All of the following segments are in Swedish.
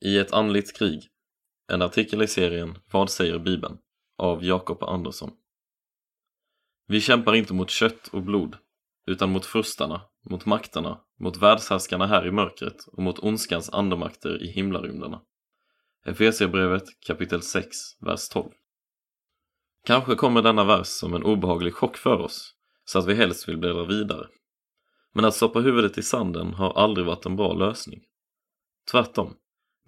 I ett andligt krig. En artikel i serien Vad säger Bibeln? av Jakob Andersson. Vi kämpar inte mot kött och blod, utan mot furstarna, mot makterna, mot världshärskarna här i mörkret och mot ondskans andemakter i himlarymderna. Efesierbrevet kapitel 6, vers 12. Kanske kommer denna vers som en obehaglig chock för oss, så att vi helst vill bläddra vidare. Men att stoppa huvudet i sanden har aldrig varit en bra lösning. Tvärtom,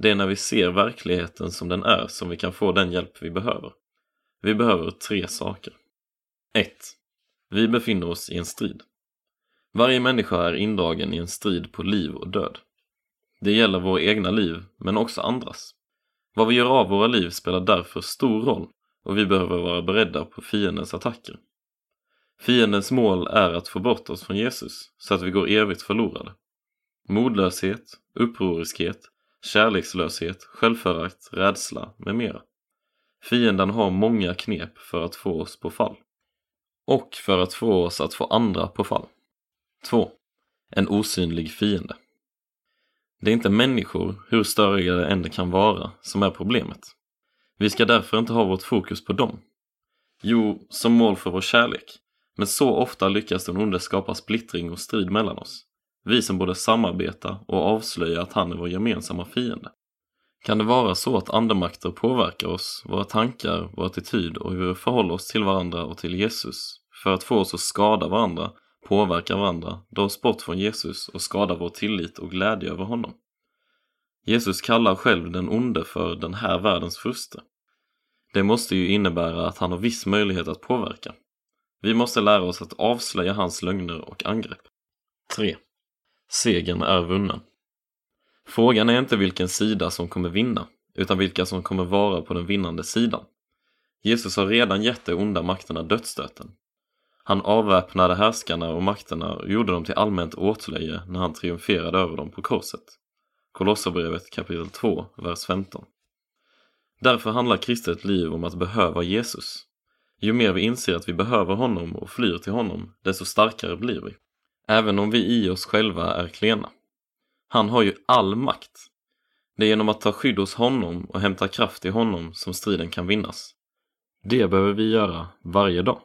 det är när vi ser verkligheten som den är som vi kan få den hjälp vi behöver. Vi behöver tre saker. 1. Vi befinner oss i en strid. Varje människa är indragen i en strid på liv och död. Det gäller våra egna liv, men också andras. Vad vi gör av våra liv spelar därför stor roll och vi behöver vara beredda på fiendens attacker. Fiendens mål är att få bort oss från Jesus så att vi går evigt förlorade. Modlöshet, upproriskhet, kärlekslöshet, självförakt, rädsla med mera. Fienden har många knep för att få oss på fall. Och för att få oss att få andra på fall. 2. En osynlig fiende. Det är inte människor, hur störiga det än kan vara, som är problemet. Vi ska därför inte ha vårt fokus på dem. Jo, som mål för vår kärlek. Men så ofta lyckas den onde skapa splittring och strid mellan oss. Vi som borde samarbeta och avslöja att han är vår gemensamma fiende. Kan det vara så att andemakter påverkar oss, våra tankar, vår attityd och hur vi förhåller oss till varandra och till Jesus för att få oss att skada varandra, påverka varandra, dra oss bort från Jesus och skada vår tillit och glädje över honom? Jesus kallar själv den onde för den här världens furste. Det måste ju innebära att han har viss möjlighet att påverka. Vi måste lära oss att avslöja hans lögner och angrepp. 3. Segern är vunnen. Frågan är inte vilken sida som kommer vinna, utan vilka som kommer vara på den vinnande sidan. Jesus har redan gett de onda makterna dödsstöten. Han avväpnade härskarna och makterna och gjorde dem till allmänt åtlöje när han triumferade över dem på korset. Kolosserbrevet kapitel 2, vers 15. Därför handlar kristet liv om att behöva Jesus. Ju mer vi inser att vi behöver honom och flyr till honom, desto starkare blir vi. Även om vi i oss själva är klena. Han har ju all makt. Det är genom att ta skydd hos honom och hämta kraft i honom som striden kan vinnas. Det behöver vi göra varje dag.